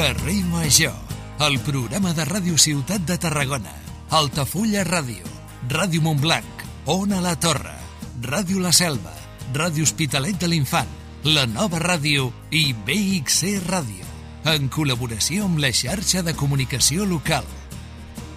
Carrer Major, el programa de Ràdio Ciutat de Tarragona, Altafulla Ràdio, Ràdio Montblanc, Ona la Torre, Ràdio La Selva, Ràdio Hospitalet de l'Infant, la nova ràdio i BXC Ràdio, en col·laboració amb la xarxa de comunicació local.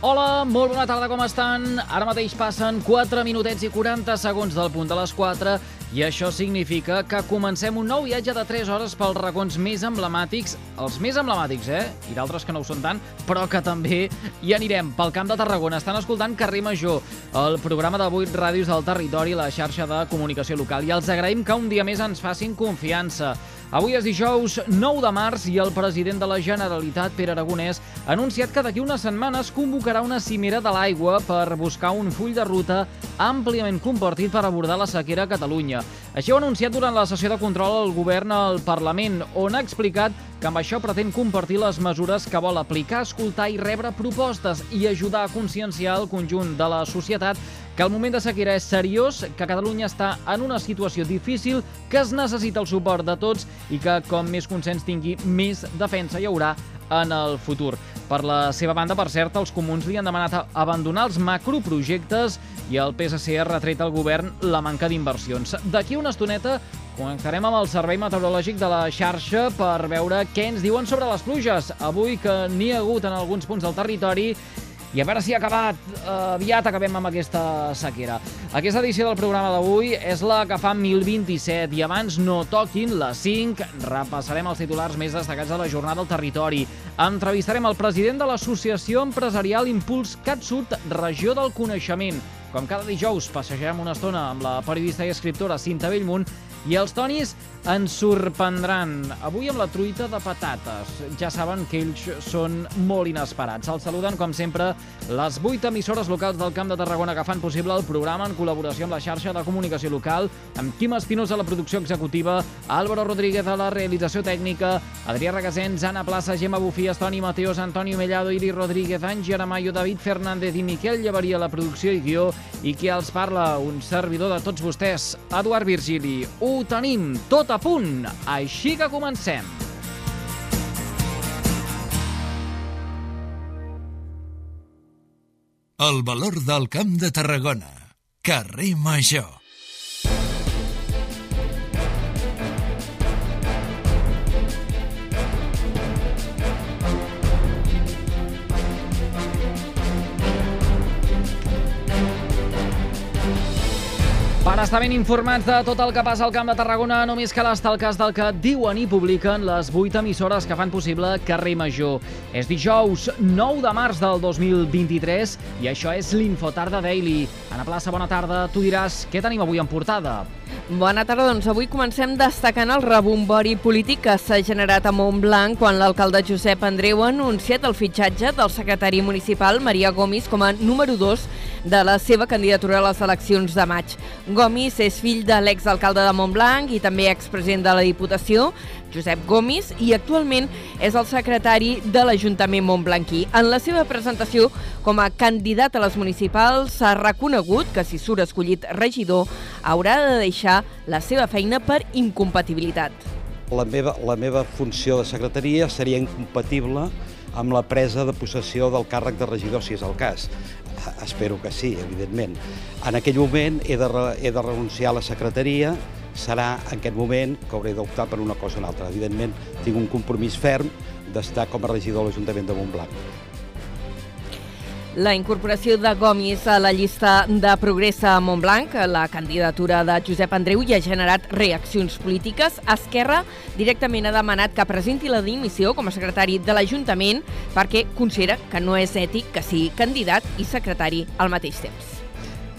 Hola, molt bona tarda, com estan? Ara mateix passen 4 minutets i 40 segons del punt de les 4 i això significa que comencem un nou viatge de 3 hores pels racons més emblemàtics, els més emblemàtics, eh? I d'altres que no ho són tant, però que també hi anirem pel Camp de Tarragona. Estan escoltant Carrer Major, el programa de 8 ràdios del territori, la xarxa de comunicació local. I els agraïm que un dia més ens facin confiança. Avui és dijous 9 de març i el president de la Generalitat, Pere Aragonès, ha anunciat que d'aquí unes setmanes convocarà una cimera de l'aigua per buscar un full de ruta àmpliament compartit per abordar la sequera a Catalunya. Així ho ha anunciat durant la sessió de control al govern al Parlament, on ha explicat que amb això pretén compartir les mesures que vol aplicar, escoltar i rebre propostes i ajudar a conscienciar el conjunt de la societat que el moment de sequera és seriós, que Catalunya està en una situació difícil, que es necessita el suport de tots i que com més consens tingui, més defensa hi haurà en el futur. Per la seva banda, per cert, els comuns li han demanat abandonar els macroprojectes i el PSC ha retret al govern la manca d'inversions. D'aquí una estoneta connectarem amb el Servei Meteorològic de la xarxa per veure què ens diuen sobre les pluges. Avui que n'hi ha hagut en alguns punts del territori i a veure si ha acabat, eh, aviat acabem amb aquesta sequera. Aquesta edició del programa d'avui és la que fa 1027 i abans no toquin les 5, repassarem els titulars més destacats de la jornada al territori. Entrevistarem el president de l'Associació Empresarial Impuls CatSud, regió del coneixement. Com cada dijous, passejarem una estona amb la periodista i escriptora Cinta Bellmunt i els tonis ens sorprendran. Avui amb la truita de patates. Ja saben que ells són molt inesperats. Els saluden, com sempre, les vuit emissores locals del Camp de Tarragona que fan possible el programa en col·laboració amb la xarxa de comunicació local, amb Quim Espinosa a la producció executiva, Álvaro Rodríguez a la realització tècnica, Adrià Regasens, Anna Plaça, Gemma Bufies, Toni Mateos, Antonio Mellado, Iri Rodríguez, Àngel Aramayo, David Fernández i Miquel Llevaria a la producció i guió, i qui els parla, un servidor de tots vostès, Eduard Virgili. Ho tenim tot a punt, així que comencem. El valor del Camp de Tarragona. Carrer Major. Estar ben informats de tot el que passa al Camp de Tarragona, només cal estar al cas del que diuen i publiquen les vuit emissores que fan possible Carrer Major. És dijous 9 de març del 2023 i això és l'Infotarda Daily. Ana Plaça, bona tarda. Tu diràs què tenim avui en portada. Bona tarda, doncs avui comencem destacant el rebombori polític que s'ha generat a Montblanc quan l'alcalde Josep Andreu ha anunciat el fitxatge del secretari municipal Maria Gomis com a número 2 de la seva candidatura a les eleccions de maig. Gomis és fill de l'exalcalde de Montblanc i també expresident de la Diputació, Josep Gomis, i actualment és el secretari de l'Ajuntament Montblanquí. En la seva presentació com a candidat a les municipals s'ha reconegut que si surt escollit regidor haurà de deixar la seva feina per incompatibilitat. La meva, la meva funció de secretaria seria incompatible amb la presa de possessió del càrrec de regidor, si és el cas. Espero que sí, evidentment. En aquell moment he de, he de renunciar a la secretaria, serà en aquest moment que hauré d'optar per una cosa o una altra. Evidentment, tinc un compromís ferm d'estar com a regidor de l'Ajuntament de Montblanc. La incorporació de Gomis a la llista de Progressa a Montblanc, la candidatura de Josep Andreu, ja ha generat reaccions polítiques. Esquerra directament ha demanat que presenti la dimissió com a secretari de l'Ajuntament perquè considera que no és ètic que sigui candidat i secretari al mateix temps.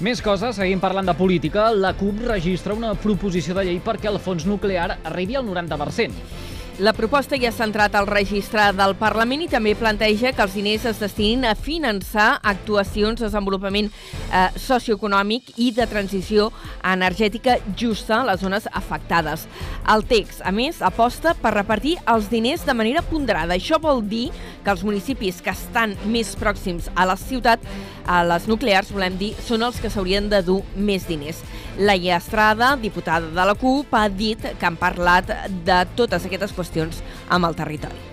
Més coses, seguim parlant de política. La CUP registra una proposició de llei perquè el fons nuclear arribi al 90%. La proposta ja s'ha entrat al registre del Parlament i també planteja que els diners es destinin a finançar actuacions de desenvolupament eh, socioeconòmic i de transició energètica justa a les zones afectades. El text, a més, aposta per repartir els diners de manera ponderada. Això vol dir que els municipis que estan més pròxims a la ciutat, a les nuclears, volem dir, són els que s'haurien de dur més diners. Laia Estrada, diputada de la CUP, ha dit que han parlat de totes aquestes qüestions amb el territori.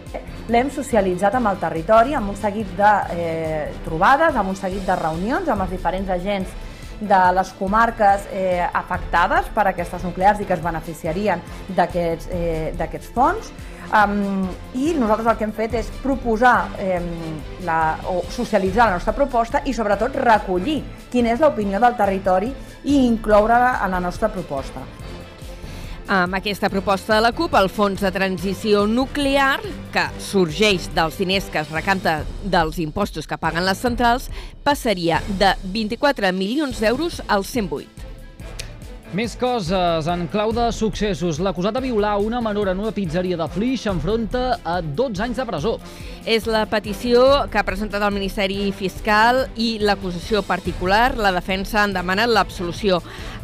l'hem socialitzat amb el territori, amb un seguit de eh, trobades, amb un seguit de reunions amb els diferents agents de les comarques eh, afectades per aquestes nuclears i que es beneficiarien d'aquests eh, fons. Um, I nosaltres el que hem fet és proposar eh, la, o socialitzar la nostra proposta i sobretot recollir quina és l'opinió del territori i incloure-la en la nostra proposta. Amb aquesta proposta de la CUP, el Fons de Transició Nuclear, que sorgeix dels diners que es recapta dels impostos que paguen les centrals, passaria de 24 milions d'euros als 108. Més coses. En clau de successos, l'acusat de violar una menor en una pizzeria de Flix s'enfronta a 12 anys de presó. És la petició que ha presentat el Ministeri Fiscal i l'acusació particular. La defensa han demanat l'absolució.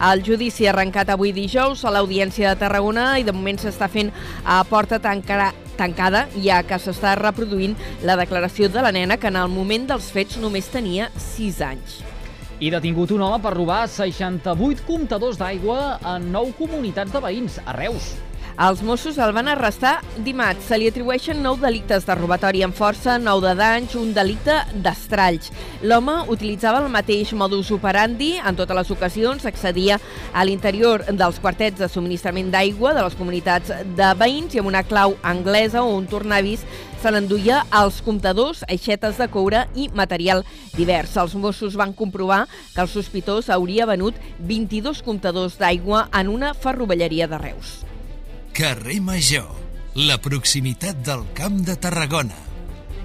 El judici ha arrencat avui dijous a l'Audiència de Tarragona i de moment s'està fent a porta tancada tancada, ja que s'està reproduint la declaració de la nena que en el moment dels fets només tenia 6 anys. I detingut un home per robar 68 comptadors d'aigua en 9 comunitats de veïns, a Reus. Els Mossos el van arrestar dimarts. Se li atribueixen 9 delictes de robatori amb força, 9 de danys, un delicte d'estralls. L'home utilitzava el mateix modus operandi en totes les ocasions, accedia a l'interior dels quartets de subministrament d'aigua de les comunitats de veïns i amb una clau anglesa o un tornavis se l'enduia als comptadors, aixetes de coure i material divers. Els Mossos van comprovar que el sospitós hauria venut 22 comptadors d'aigua en una ferrovelleria de Reus. Carrer Major, la proximitat del Camp de Tarragona.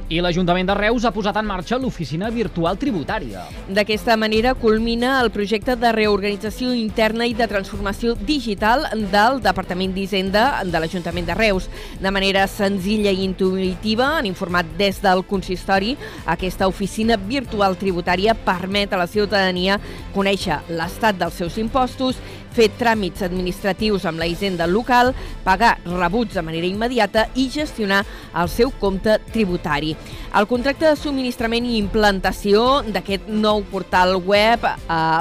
I l'Ajuntament de Reus ha posat en marxa l'oficina virtual tributària. D'aquesta manera culmina el projecte de reorganització interna i de transformació digital del Departament d'Hisenda de l'Ajuntament de Reus. De manera senzilla i intuitiva, han informat des del consistori, aquesta oficina virtual tributària permet a la ciutadania conèixer l'estat dels seus impostos fer tràmits administratius amb la hisenda local, pagar rebuts de manera immediata i gestionar el seu compte tributari. El contracte de subministrament i implantació d'aquest nou portal web eh,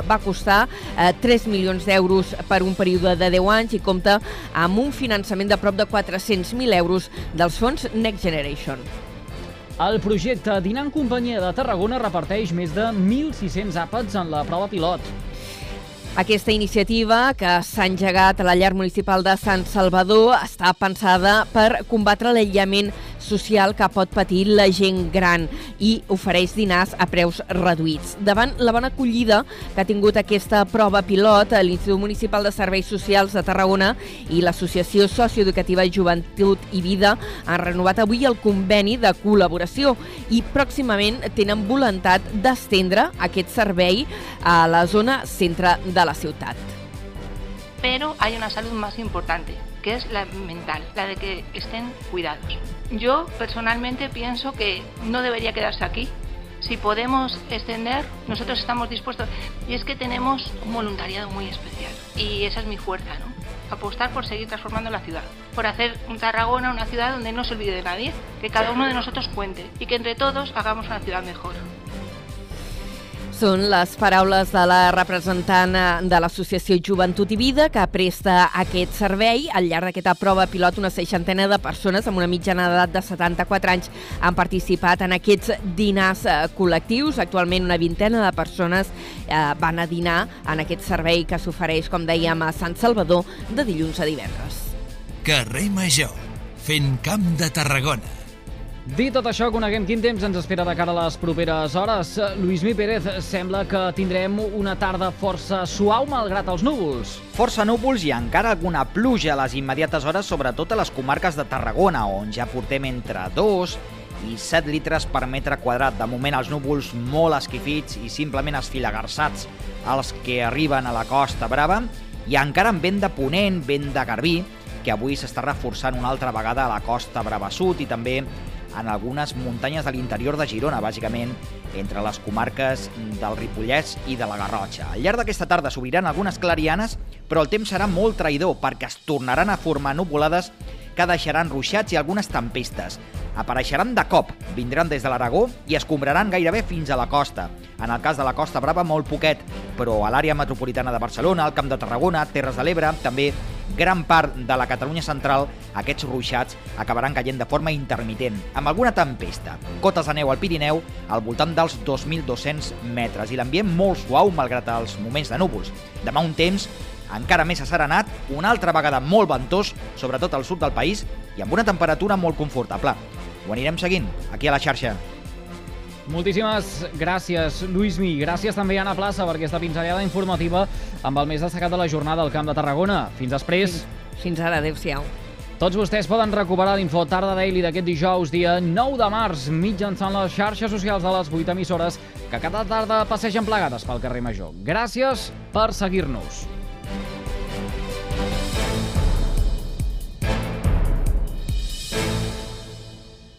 va costar eh, 3 milions d'euros per un període de 10 anys i compta amb un finançament de prop de 400.000 euros dels fons Next Generation. El projecte Dinar en companyia de Tarragona reparteix més de 1.600 àpats en la prova pilot. Aquesta iniciativa, que s'ha engegat a la llar municipal de Sant Salvador, està pensada per combatre l'aïllament social que pot patir la gent gran i ofereix dinars a preus reduïts. Davant la bona acollida que ha tingut aquesta prova pilot, l'Institut Municipal de Serveis Socials de Tarragona i l'Associació Socioeducativa Joventut i Vida han renovat avui el conveni de col·laboració i pròximament tenen voluntat d'estendre aquest servei a la zona centre de la ciutat. Pero hay una salud más importante, que es la mental, la de que estén cuidados. Yo personalmente pienso que no debería quedarse aquí. Si podemos extender, nosotros estamos dispuestos. Y es que tenemos un voluntariado muy especial. Y esa es mi fuerza, ¿no? Apostar por seguir transformando la ciudad. Por hacer un Tarragona una ciudad donde no se olvide de nadie. Que cada uno de nosotros cuente. Y que entre todos hagamos una ciudad mejor. Són les paraules de la representant eh, de l'Associació Joventut i Vida que presta aquest servei. Al llarg d'aquesta prova pilot, una seixantena de persones amb una mitjana d'edat de 74 anys han participat en aquests dinars eh, col·lectius. Actualment una vintena de persones eh, van a dinar en aquest servei que s'ofereix, com dèiem, a Sant Salvador de dilluns a divendres. Carrer Major, fent camp de Tarragona. Dit tot això, coneguem quin temps ens espera de cara a les properes hores. Lluís Mi Pérez, sembla que tindrem una tarda força suau malgrat els núvols. Força núvols i encara alguna pluja a les immediates hores, sobretot a les comarques de Tarragona, on ja portem entre 2 i 7 litres per metre quadrat. De moment els núvols molt esquifits i simplement esfilagarçats els que arriben a la Costa Brava i encara amb vent de ponent, vent de garbí, que avui s'està reforçant una altra vegada a la Costa Brava Sud i també en algunes muntanyes de l'interior de Girona, bàsicament entre les comarques del Ripollès i de la Garrotxa. Al llarg d'aquesta tarda s'obriran algunes clarianes, però el temps serà molt traïdor perquè es tornaran a formar nuvolades que deixaran ruixats i algunes tempestes. Apareixeran de cop, vindran des de l'Aragó i escombraran gairebé fins a la costa. En el cas de la Costa Brava, molt poquet, però a l'àrea metropolitana de Barcelona, al Camp de Tarragona, Terres de l'Ebre, també gran part de la Catalunya central, aquests ruixats acabaran caient de forma intermitent, amb alguna tempesta. Cotes de neu al Pirineu al voltant dels 2.200 metres i l'ambient molt suau malgrat els moments de núvols. Demà un temps encara més asserenat, una altra vegada molt ventós, sobretot al sud del país, i amb una temperatura molt confortable. Ho anirem seguint, aquí a la xarxa. Moltíssimes gràcies, Lluís Mi. Gràcies també a Anna Plaça per aquesta pinzellada informativa amb el més destacat de la jornada al Camp de Tarragona. Fins després. Fins, fins ara, adeu-siau. Tots vostès poden recuperar l'info Tarda Daily d'aquest dijous, dia 9 de març, mitjançant les xarxes socials de les 8 emissores que cada tarda passegen plegades pel carrer Major. Gràcies per seguir-nos.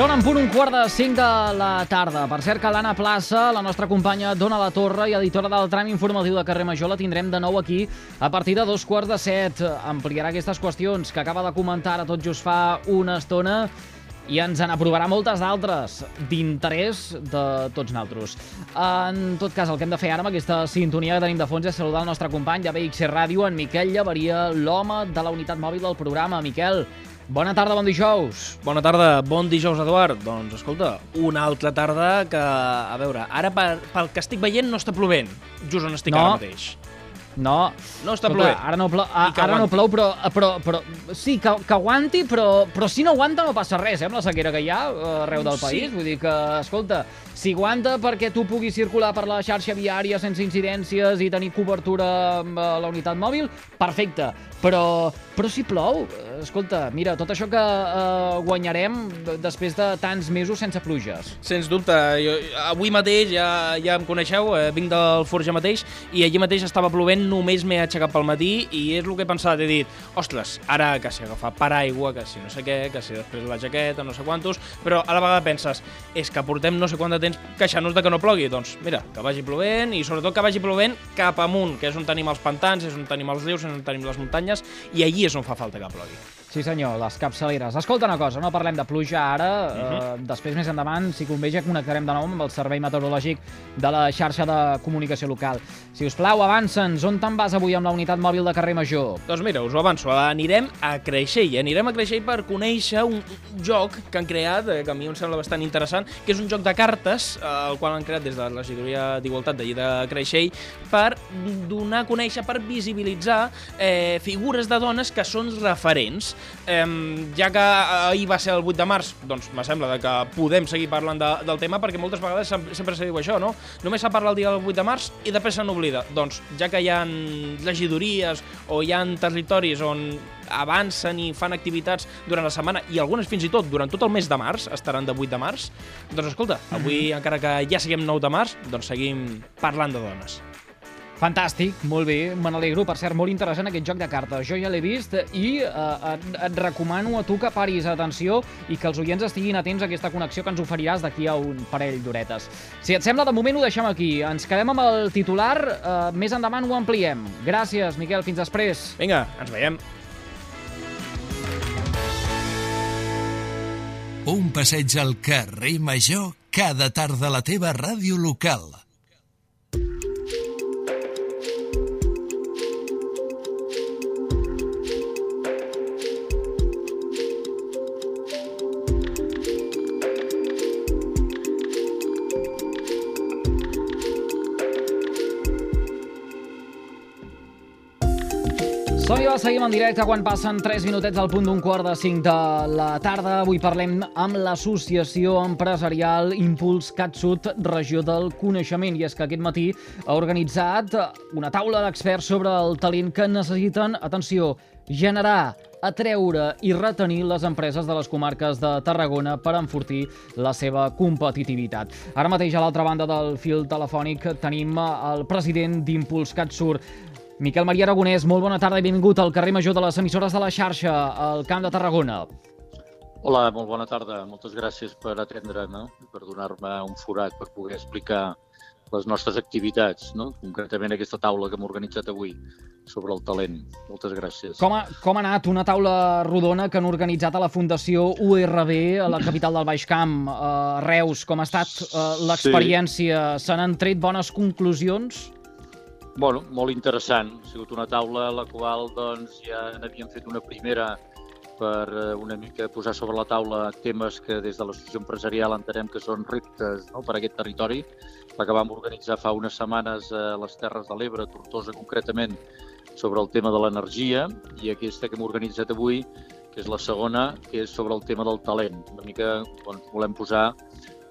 Són en punt un quart de cinc de la tarda. Per cert que l'Anna Plaça, la nostra companya Dona la Torre i editora del tram informatiu de Carrer Major, la tindrem de nou aquí a partir de dos quarts de set. Ampliarà aquestes qüestions que acaba de comentar ara tot just fa una estona i ens en aprovarà moltes d'altres d'interès de tots naltros. En tot cas, el que hem de fer ara amb aquesta sintonia que tenim de fons és saludar el nostre company de BXC Ràdio, en Miquel Llavaria, l'home de la unitat mòbil del programa. Miquel, Bona tarda, bon dijous. Bona tarda, bon dijous, Eduard. Doncs, escolta, una altra tarda que, a veure, ara per, pel que estic veient no està plovent, just on estic No. ara mateix. No, No està Escolta, plovent. Ara no plou, a, ara no plou però, però, però sí, que, que aguanti, però, però si no aguanta no passa res, eh, amb la sequera que hi ha eh, arreu del Sí. país. Vull dir que, escolta, si aguanta perquè tu puguis circular per la xarxa viària sense incidències i tenir cobertura amb eh, la unitat mòbil, perfecte. Però, però si plou, eh, escolta, mira, tot això que eh, guanyarem després de tants mesos sense pluges. Sens dubte, jo, avui mateix ja, ja em coneixeu, eh, vinc del Forja mateix i allí mateix estava plovent, només m'he aixecat pel matí i és el que he pensat, he dit, ostres, ara que si agafar paraigua, que si no sé què, que si després la jaqueta, no sé quantos, però a la vegada penses, és que portem no sé quant de temps queixant-nos de que no plogui, doncs mira, que vagi plovent i sobretot que vagi plovent cap amunt, que és on tenim els pantans, és on tenim els rius, és on tenim les muntanyes i allí és on fa falta que plogui. Sí senyor, les capçaleres. Escolta una cosa, no parlem de pluja ara, uh Mhm. -huh. eh, després més endavant, si convé, ja connectarem de nou amb el servei meteorològic de la xarxa de comunicació local. Si us plau, avança'ns, on te'n vas avui amb la unitat mòbil de carrer Major? Doncs mira, us ho avanço, anirem a Creixell. Anirem a Creixell per conèixer un joc que han creat, eh, que a mi em sembla bastant interessant, que és un joc de cartes, eh, el qual han creat des de la regidoria d'Igualtat d'allí de Creixell, per donar a conèixer, per visibilitzar eh, figures de dones que són referents. Eh, ja que ahir va ser el 8 de març, doncs me sembla de que podem seguir parlant de, del tema, perquè moltes vegades sem- sempre se diu això, no? Només s'ha parlat el dia del 8 de març i després se n'oblida. Doncs ja que hi ha regidories o hi ha territoris on avancen i fan activitats durant la setmana i algunes fins i tot durant tot el mes de març, estaran de 8 de març, doncs escolta, avui encara que ja siguem 9 de març, doncs seguim parlant de dones. Fantàstic, molt bé, me n'alegro. Per cert, molt interessant aquest joc de cartes. Jo ja l'he vist i eh, et, et recomano a tu que paris atenció i que els oients estiguin atents a aquesta connexió que ens oferiràs d'aquí a un parell d'horetes. Si et sembla, de moment ho deixem aquí. Ens quedem amb el titular, eh, més endavant ho ampliem. Gràcies, Miquel, fins després. Vinga, ens veiem. Un passeig al carrer Major cada tarda a la teva ràdio local. Som-hi, va, seguim en directe quan passen 3 minutets al punt d'un quart de 5 de la tarda. Avui parlem amb l'Associació Empresarial Impuls CatSud, regió del coneixement. I és que aquest matí ha organitzat una taula d'experts sobre el talent que necessiten, atenció, generar, atreure i retenir les empreses de les comarques de Tarragona per enfortir la seva competitivitat. Ara mateix, a l'altra banda del fil telefònic, tenim el president d'Impuls CatSud, Miquel Maria Aragonès, molt bona tarda i benvingut al carrer Major de les emissores de la xarxa, al Camp de Tarragona. Hola, molt bona tarda. Moltes gràcies per atendre'm i per donar-me un forat per poder explicar les nostres activitats, no? concretament aquesta taula que hem organitzat avui sobre el talent. Moltes gràcies. Com ha, com ha anat una taula rodona que han organitzat a la Fundació URB, a la capital del Baix Camp, a Reus? Com ha estat uh, l'experiència? Sí. Se n'han tret bones conclusions? Bueno, molt interessant. Ha sigut una taula a la qual doncs, ja n'havíem fet una primera per eh, una mica posar sobre la taula temes que des de l'associació empresarial entenem que són reptes no, per a aquest territori. La que vam organitzar fa unes setmanes a les Terres de l'Ebre, Tortosa concretament, sobre el tema de l'energia i aquesta que hem organitzat avui, que és la segona, que és sobre el tema del talent. Una mica doncs, volem posar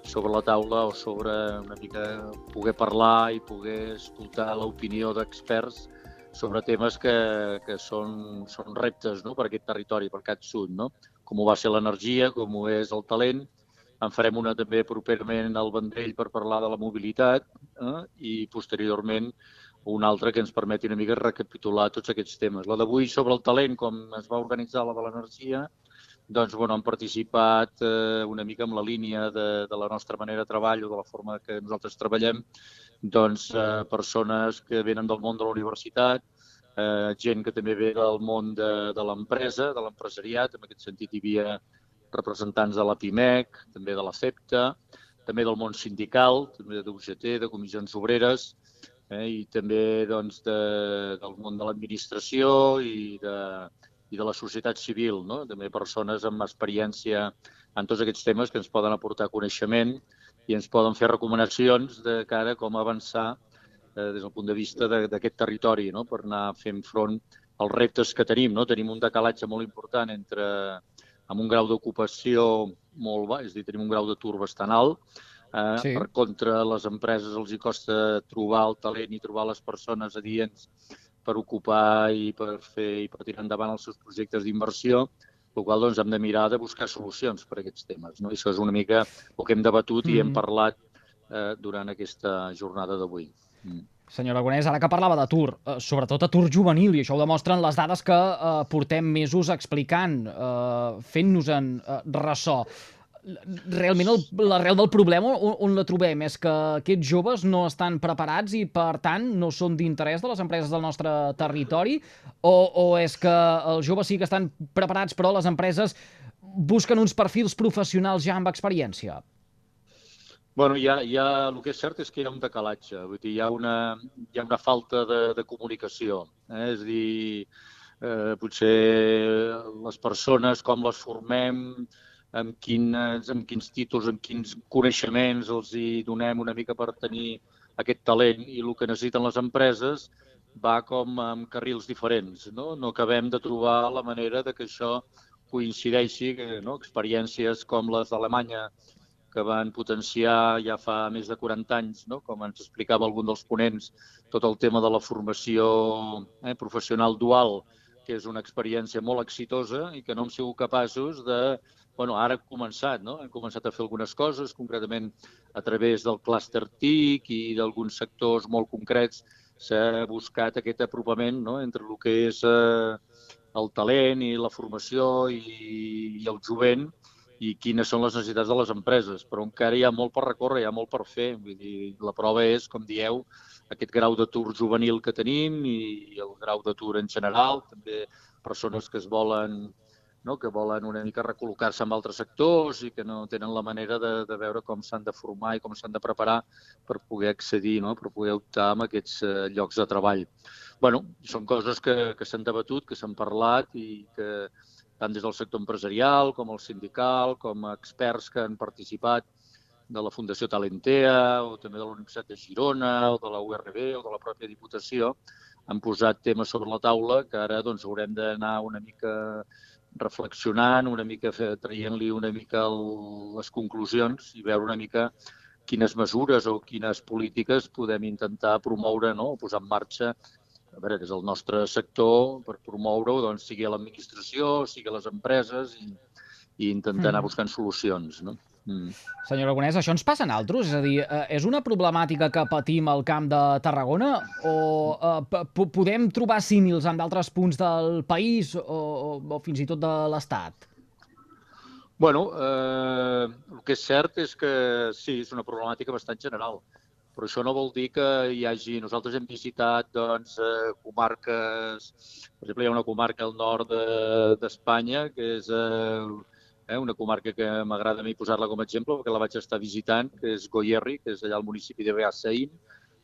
sobre la taula o sobre una mica poder parlar i poder escoltar l'opinió d'experts sobre temes que, que són, són reptes no? per aquest territori, per aquest sud, no? com ho va ser l'energia, com ho és el talent. En farem una també properament al Vendrell per parlar de la mobilitat eh? i posteriorment una altra que ens permeti una mica recapitular tots aquests temes. La d'avui sobre el talent, com es va organitzar la de l'energia, doncs, bueno, han participat eh, una mica amb la línia de, de la nostra manera de treball o de la forma que nosaltres treballem, doncs, eh, persones que venen del món de la universitat, eh, gent que també ve del món de, de l'empresa, de l'empresariat, en aquest sentit hi havia representants de la PIMEC, també de la CEPTA, també del món sindical, també de UGT, de comissions obreres, eh, i també doncs, de, del món de l'administració i de, i de la societat civil, no? també persones amb experiència en tots aquests temes que ens poden aportar coneixement i ens poden fer recomanacions de cara a com avançar eh, des del punt de vista d'aquest territori, no? per anar fent front als reptes que tenim. No? Tenim un decalatge molt important entre amb un grau d'ocupació molt baix, és a dir, tenim un grau d'atur bastant alt, eh, sí. per contra les empreses els hi costa trobar el talent i trobar les persones adients per ocupar i per fer i per tirar endavant els seus projectes d'inversió, el qual doncs, hem de mirar de buscar solucions per a aquests temes. No? I això és una mica el que hem debatut mm. i hem mm. parlat eh, durant aquesta jornada d'avui. Mm. Senyor Aragonès, ara que parlava d'atur, eh, sobretot atur juvenil, i això ho demostren les dades que eh, portem mesos explicant, eh, fent-nos-en eh, ressò realment l'arrel del problema on, on la trobem és que aquests joves no estan preparats i per tant no són d'interès de les empreses del nostre territori o, o és que els joves sí que estan preparats però les empreses busquen uns perfils professionals ja amb experiència? Bueno, hi ha, el que és cert és que hi ha un decalatge, vull dir, hi ha una, hi ha una falta de, de comunicació. Eh? És a dir, eh, potser les persones, com les formem, amb, quines, amb quins títols, amb quins coneixements els hi donem una mica per tenir aquest talent i el que necessiten les empreses va com amb carrils diferents. No, no acabem de trobar la manera de que això coincideixi, que, no? experiències com les d'Alemanya que van potenciar ja fa més de 40 anys, no? com ens explicava algun dels ponents, tot el tema de la formació eh, professional dual, que és una experiència molt exitosa i que no hem sigut capaços de bueno, ara hem començat, no? hem començat a fer algunes coses, concretament a través del clúster TIC i d'alguns sectors molt concrets s'ha buscat aquest apropament no? entre el que és eh, el talent i la formació i, i el jovent i quines són les necessitats de les empreses. Però encara hi ha molt per recórrer, hi ha molt per fer. Vull dir, la prova és, com dieu, aquest grau d'atur juvenil que tenim i el grau d'atur en general, també persones que es volen no? que volen una mica recol·locar-se en altres sectors i que no tenen la manera de, de veure com s'han de formar i com s'han de preparar per poder accedir, no? per poder optar a aquests eh, llocs de treball. bueno, són coses que, que s'han debatut, que s'han parlat i que tant des del sector empresarial com el sindical, com experts que han participat de la Fundació Talentea o també de la Universitat de Girona o de la URB o de la pròpia Diputació han posat temes sobre la taula que ara doncs, haurem d'anar una mica reflexionant, una mica traient-li una mica el, les conclusions i veure una mica quines mesures o quines polítiques podem intentar promoure no? o posar en marxa a veure, des del nostre sector per promoure-ho, doncs, sigui a l'administració, sigui a les empreses i, i intentar anar mm. buscant solucions. No? Mm. Senyor Aragonès, això ens passa en altres? És a dir, eh, és una problemàtica que patim al camp de Tarragona o eh, podem trobar símils en d'altres punts del país o, o, o fins i tot de l'Estat? Bueno, eh, el que és cert és que sí, és una problemàtica bastant general, però això no vol dir que hi hagi... Nosaltres hem visitat doncs, eh, comarques, per exemple, hi ha una comarca al nord d'Espanya, de, que és eh, eh, una comarca que m'agrada a mi posar-la com a exemple, perquè la vaig estar visitant, que és Goierri, que és allà al municipi de Beassaïn,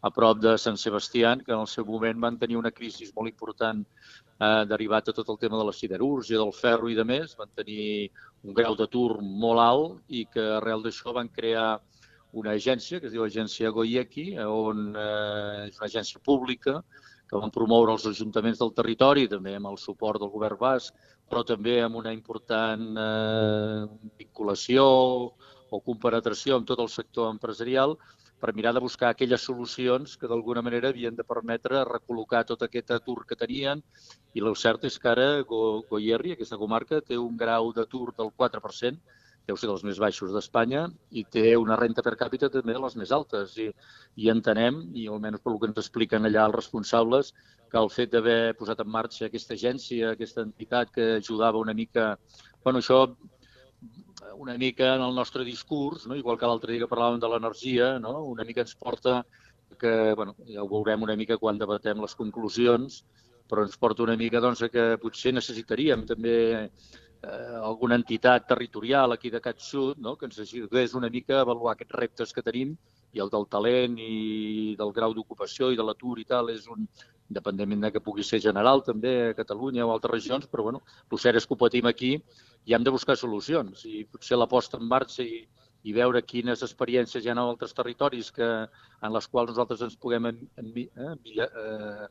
a prop de Sant Sebastián, que en el seu moment van tenir una crisi molt important eh, derivat de tot el tema de la siderúrgia, del ferro i de més, van tenir un grau d'atur molt alt i que arrel d'això van crear una agència que es diu Agència Goieki, on eh, és una agència pública que van promoure els ajuntaments del territori, també amb el suport del govern basc, però també amb una important eh, vinculació o compenetració amb tot el sector empresarial per mirar de buscar aquelles solucions que d'alguna manera havien de permetre recol·locar tot aquest atur que tenien. I el cert és que ara Go Goierri, aquesta comarca, té un grau d'atur del 4%, deu ser dels més baixos d'Espanya, i té una renta per càpita també de les més altes. I, i entenem, i almenys pel que ens expliquen allà els responsables, que el fet d'haver posat en marxa aquesta agència, aquesta entitat que ajudava una mica... bueno, això una mica en el nostre discurs, no? igual que l'altre dia que parlàvem de l'energia, no? una mica ens porta que, bueno, ja ho veurem una mica quan debatem les conclusions, però ens porta una mica doncs, que potser necessitaríem també eh, alguna entitat territorial aquí de Cat Sud no? que ens ajudés una mica a avaluar aquests reptes que tenim i el del talent i del grau d'ocupació i de l'atur i tal és un, independentment de que pugui ser general també a Catalunya o altres regions, però bueno, el cert és que ho patim aquí i hem de buscar solucions i potser la posta en marxa i, i veure quines experiències hi ha en altres territoris que, en les quals nosaltres ens puguem en, en, eh, eh,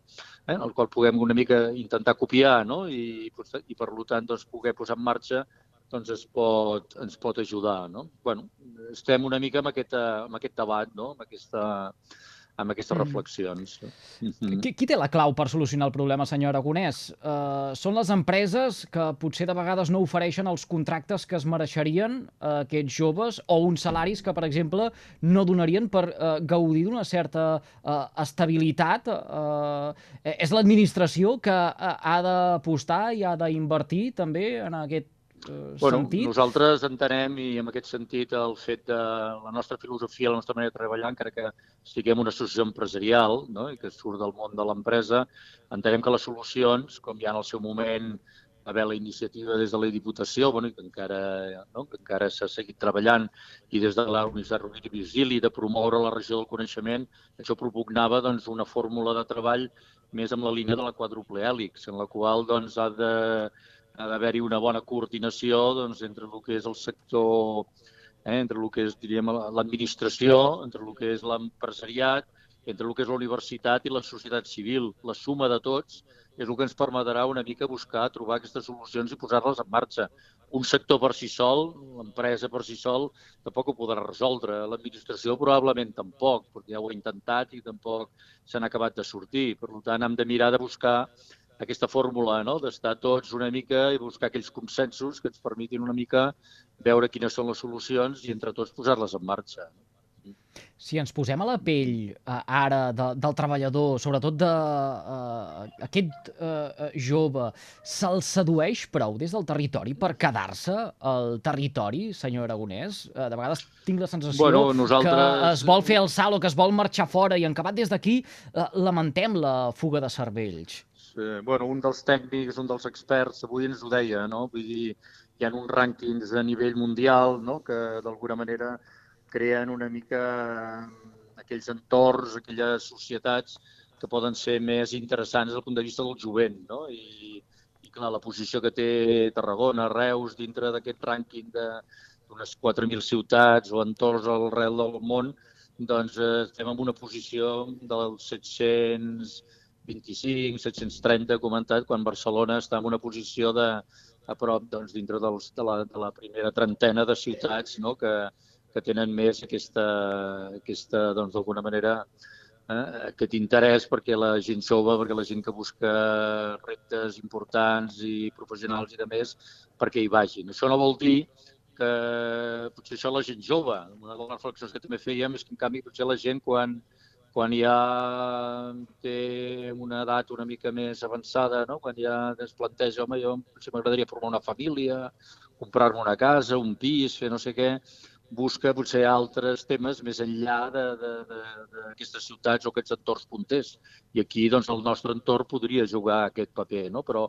eh, el qual puguem una mica intentar copiar no? I, i per tant doncs, poder posar en marxa doncs es pot, ens pot ajudar. No? bueno, estem una mica amb, aquesta, amb aquest debat, no? amb aquesta, amb aquestes mm. reflexions. Mm -hmm. qui, qui té la clau per solucionar el problema, senyor Aragonès? Uh, són les empreses que potser de vegades no ofereixen els contractes que es mereixerien uh, aquests joves o uns salaris que, per exemple, no donarien per uh, gaudir d'una certa uh, estabilitat? Uh, és l'administració que uh, ha d'apostar i ha d'invertir també en aquest eh, bueno, sentit? Nosaltres entenem, i en aquest sentit, el fet de la nostra filosofia, la nostra manera de treballar, encara que siguem una associació empresarial no? i que surt del món de l'empresa, entenem que les solucions, com ha en el seu moment va haver la iniciativa des de la Diputació, bueno, que encara, no? que encara s'ha seguit treballant, i des de la Universitat Rovira i Virgili, de promoure la regió del coneixement, això propugnava doncs, una fórmula de treball més amb la línia de la quadruple hèlix, en la qual doncs, ha de ha d'haver-hi una bona coordinació doncs, entre el que és el sector, eh, entre el que és l'administració, entre el que és l'empresariat, entre el que és la universitat i la societat civil. La suma de tots és el que ens permetrà una mica buscar, trobar aquestes solucions i posar-les en marxa. Un sector per si sol, l'empresa per si sol, tampoc ho podrà resoldre. L'administració probablement tampoc, perquè ja ho ha intentat i tampoc s'han acabat de sortir. Per tant, hem de mirar de buscar aquesta fórmula no? d'estar tots una mica i buscar aquells consensos que ens permetin una mica veure quines són les solucions i entre tots posar-les en marxa. Si ens posem a la pell eh, ara de, del treballador, sobretot d'aquest eh, aquest, eh, jove, se'l sedueix prou des del territori per quedar-se al territori, senyor Aragonès? Eh, de vegades tinc la sensació bueno, nosaltres... que es vol fer el salt o que es vol marxar fora i en acabat des d'aquí eh, lamentem la fuga de cervells eh, bueno, un dels tècnics, un dels experts, avui ens ho deia, no? Vull dir, hi ha uns rànquings a nivell mundial no? que d'alguna manera creen una mica aquells entorns, aquelles societats que poden ser més interessants des del punt de vista del jovent. No? I, I clar, la posició que té Tarragona, Reus, dintre d'aquest rànquing d'unes 4.000 ciutats o entorns arrel del món, doncs eh, estem en una posició dels 700 25, 730, comentat, quan Barcelona està en una posició de, a prop doncs, dintre dels, de, la, de la primera trentena de ciutats no? que, que tenen més aquesta, aquesta doncs, d'alguna manera, eh, aquest interès perquè la gent jove, perquè la gent que busca reptes importants i professionals i de més, perquè hi vagin. Això no vol dir que potser això la gent jove, una de les reflexions que també fèiem és que en canvi potser la gent quan, quan ja té una edat una mica més avançada, no? quan ja es planteja, home, jo si m'agradaria formar una família, comprar-me una casa, un pis, fer no sé què, busca potser altres temes més enllà d'aquestes ciutats o aquests entorns punters. I aquí doncs, el nostre entorn podria jugar aquest paper, no? però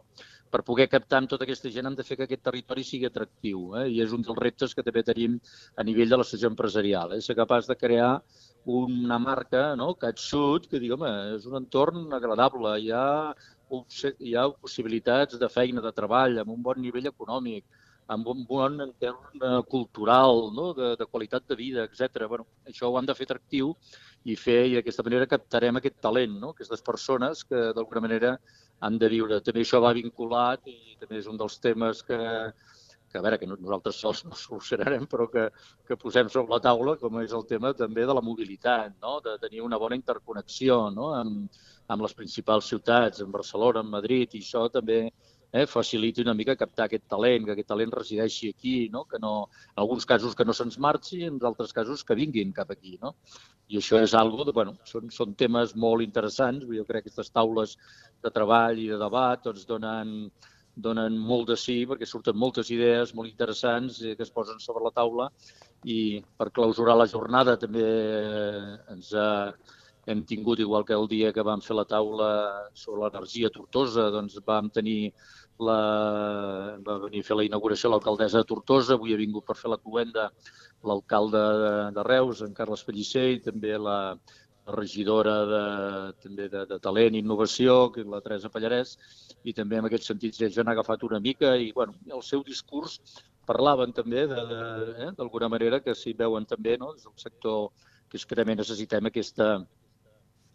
per poder captar amb tota aquesta gent hem de fer que aquest territori sigui atractiu eh? i és un dels reptes que també tenim a nivell de l'associació empresarial, eh? ser capaç de crear una marca, no? CatSud, que digui, home, és un entorn agradable, hi ha, hi ha possibilitats de feina, de treball, amb un bon nivell econòmic, amb un bon entorn eh, cultural, no? de, de qualitat de vida, etc. Bueno, això ho hem de fer atractiu i fer, i d'aquesta manera captarem aquest talent, no? aquestes persones que d'alguna manera han de viure. També això va vinculat i també és un dels temes que, que a veure, que nosaltres sols no solucionarem, però que, que posem sobre la taula, com és el tema també de la mobilitat, no? de tenir una bona interconnexió no? amb, amb les principals ciutats, en Barcelona, en Madrid, i això també eh, faciliti una mica captar aquest talent, que aquest talent resideixi aquí, no? que no, en alguns casos que no se'ns marxi, en altres casos que vinguin cap aquí. No? I això és algo, de, bueno, són, són temes molt interessants, jo crec que aquestes taules de treball i de debat doncs, donen, donen molt de sí, perquè surten moltes idees molt interessants eh, que es posen sobre la taula i per clausurar la jornada també eh, ens ha, hem tingut, igual que el dia que vam fer la taula sobre l'energia tortosa, doncs vam tenir la, va venir a fer la inauguració l'alcaldessa de Tortosa, avui ha vingut per fer la cluenda l'alcalde de, de Reus, en Carles Pellicer, i també la, regidora de, també de, de Talent i Innovació, que és la Teresa Pallarès, i també en aquest sentit ja han agafat una mica i bueno, el seu discurs parlaven també d'alguna de, eh, manera que s'hi veuen també no, des del sector que és que també necessitem aquesta,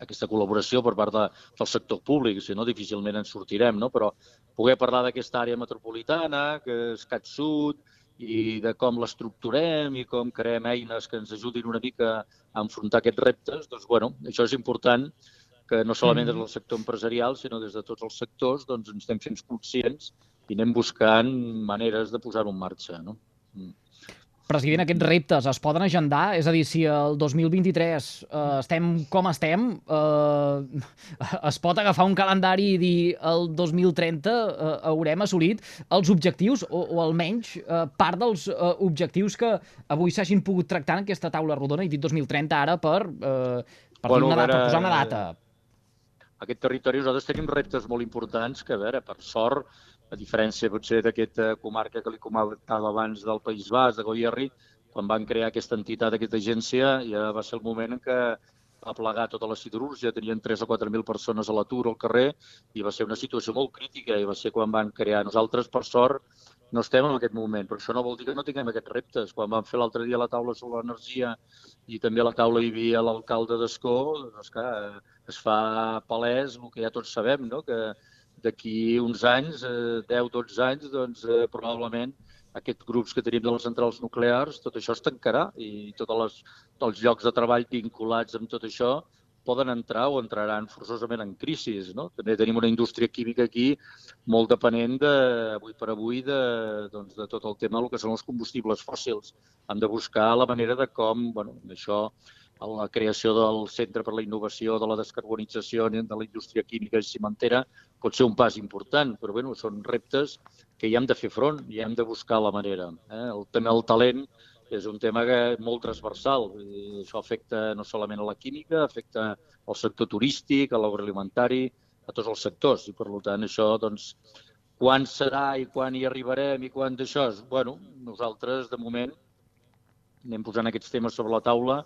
aquesta col·laboració per part de, del sector públic, si no difícilment ens sortirem, no? però poder parlar d'aquesta àrea metropolitana, que és CatSud, i de com l'estructurem i com creem eines que ens ajudin una mica a enfrontar aquests reptes, doncs, bueno, això és important que no solament des del mm-hmm. sector empresarial, sinó des de tots els sectors, doncs ens estem fent conscients i anem buscant maneres de posar-ho en marxa. No? Mm. President, aquests reptes es poden agendar? És a dir, si el 2023 eh, estem com estem, eh, es pot agafar un calendari i dir el 2030 eh, haurem assolit els objectius, o, o almenys eh, part dels eh, objectius que avui s'hagin pogut tractar en aquesta taula rodona, i dit 2030 ara per, eh, per, bueno, una data, per posar una data. Aquest territori nosaltres tenim reptes molt importants que, a veure, per sort, a diferència potser d'aquesta comarca que li comentava abans del País Basc, de Goierri, quan van crear aquesta entitat, aquesta agència, ja va ser el moment en què va plegar tota la siderúrgia, tenien 3 o 4.000 persones a l'atur al carrer i va ser una situació molt crítica i va ser quan van crear. Nosaltres, per sort, no estem en aquest moment, però això no vol dir que no tinguem aquests reptes. Quan vam fer l'altre dia la taula sobre l'energia i també a la taula hi havia l'alcalde d'Escó, doncs clar, es fa palès el que ja tots sabem, no? que d'aquí uns anys, eh, 10-12 anys, doncs eh, probablement aquests grups que tenim de les centrals nuclears, tot això es tancarà i tots les, els llocs de treball vinculats amb tot això poden entrar o entraran forçosament en crisi. No? També tenim una indústria química aquí molt dependent de, avui per avui de, doncs, de tot el tema del que són els combustibles fòssils. Hem de buscar la manera de com, bueno, això la creació del Centre per la Innovació de la Descarbonització de la Indústria Química i Cimentera pot ser un pas important, però bueno, són reptes que hi hem de fer front i hem de buscar la manera. Eh? El tema del talent és un tema que molt transversal. Això afecta no solament a la química, afecta al sector turístic, a l'agroalimentari, a tots els sectors. I per tant això, doncs, quan serà i quan hi arribarem i quan d'això? Bueno, nosaltres, de moment, anem posant aquests temes sobre la taula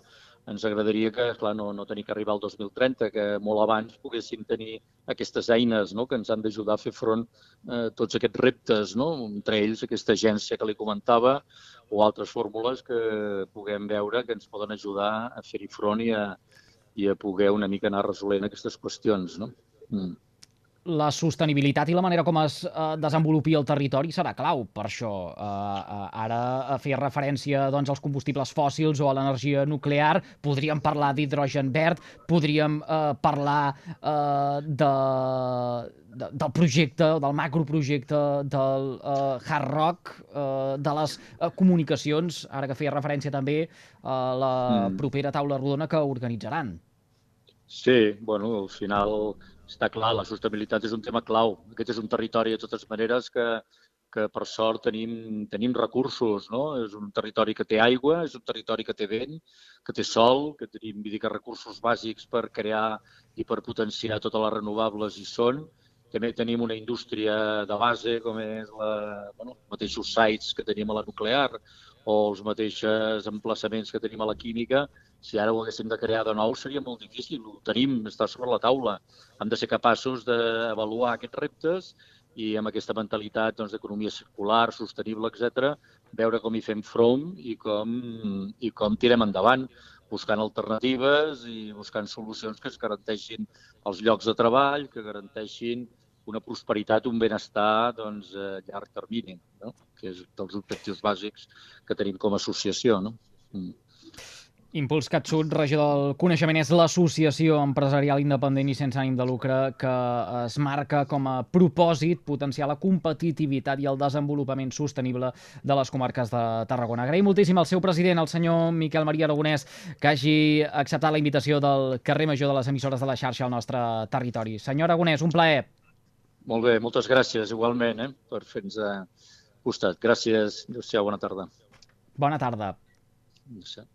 ens agradaria que, clar, no, no tenir que arribar al 2030, que molt abans poguéssim tenir aquestes eines no? que ens han d'ajudar a fer front a eh, tots aquests reptes, no? entre ells aquesta agència que li comentava o altres fórmules que puguem veure que ens poden ajudar a fer-hi front i a, i a poder una mica anar resolent aquestes qüestions. No? Mm la sostenibilitat i la manera com es eh, desenvolupi el territori serà clau per això. Eh, eh, ara eh, feia referència doncs, als combustibles fòssils o a l'energia nuclear, podríem parlar d'hidrogen verd, podríem eh, parlar eh, de, de, del projecte, del macroprojecte del eh, Hard Rock, eh, de les eh, comunicacions, ara que feia referència també a la mm. propera taula rodona que organitzaran. Sí, bueno, al final està clar, la sostenibilitat és un tema clau. Aquest és un territori, de totes maneres, que, que per sort tenim, tenim recursos, no? És un territori que té aigua, és un territori que té vent, que té sol, que tenim dir, que recursos bàsics per crear i per potenciar totes les renovables hi són. També tenim una indústria de base, com és la, bueno, els mateixos sites que tenim a la nuclear o els mateixos emplaçaments que tenim a la química, si ara ho haguéssim de crear de nou seria molt difícil. Ho tenim, està sobre la taula. Hem de ser capaços d'avaluar aquests reptes i amb aquesta mentalitat doncs, d'economia doncs, circular, sostenible, etc, veure com hi fem front i com, i com tirem endavant, buscant alternatives i buscant solucions que es garanteixin els llocs de treball, que garanteixin una prosperitat, un benestar doncs, a llarg termini, no? que és dels objectius bàsics que tenim com a associació. No? Mm. Impuls CatSud, regidor del coneixement, és l'associació empresarial independent i sense ànim de lucre que es marca com a propòsit potenciar la competitivitat i el desenvolupament sostenible de les comarques de Tarragona. Agraïm moltíssim al seu president, el senyor Miquel Maria Aragonès, que hagi acceptat la invitació del carrer major de les emissores de la xarxa al nostre territori. Senyor Aragonès, un plaer. Molt bé, moltes gràcies igualment eh, per fer-nos a costat. Gràcies, adéu bona tarda. Bona tarda. Adéu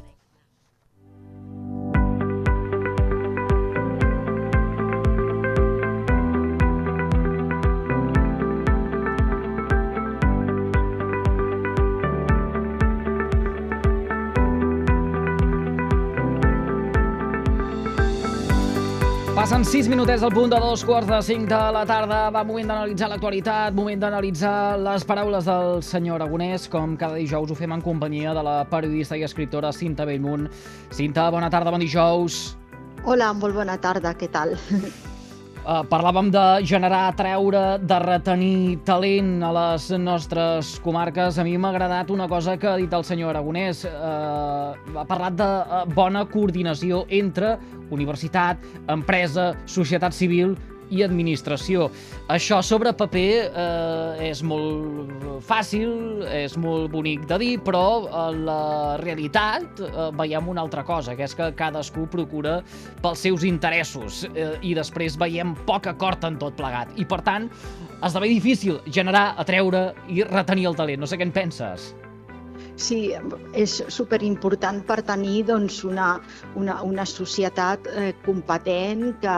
Passen 6 minutets al punt de dos quarts de 5 de la tarda. Va, moment d'analitzar l'actualitat, moment d'analitzar les paraules del senyor Aragonès, com cada dijous ho fem en companyia de la periodista i escriptora Cinta Bellmunt. Cinta, bona tarda, bon dijous. Hola, molt bona tarda, què tal? Uh, parlàvem de generar, treure, de retenir talent a les nostres comarques. A mi m'ha agradat una cosa que ha dit el senyor Aragonès. Uh, ha parlat de uh, bona coordinació entre universitat, empresa, societat civil i administració. Això sobre paper eh, és molt fàcil, és molt bonic de dir, però en la realitat eh, veiem una altra cosa, que és que cadascú procura pels seus interessos eh, i després veiem poc acord en tot plegat. I per tant, esdevé difícil generar, atreure i retenir el talent. No sé què en penses. Sí, és superimportant per tenir doncs, una, una, una societat eh, competent que,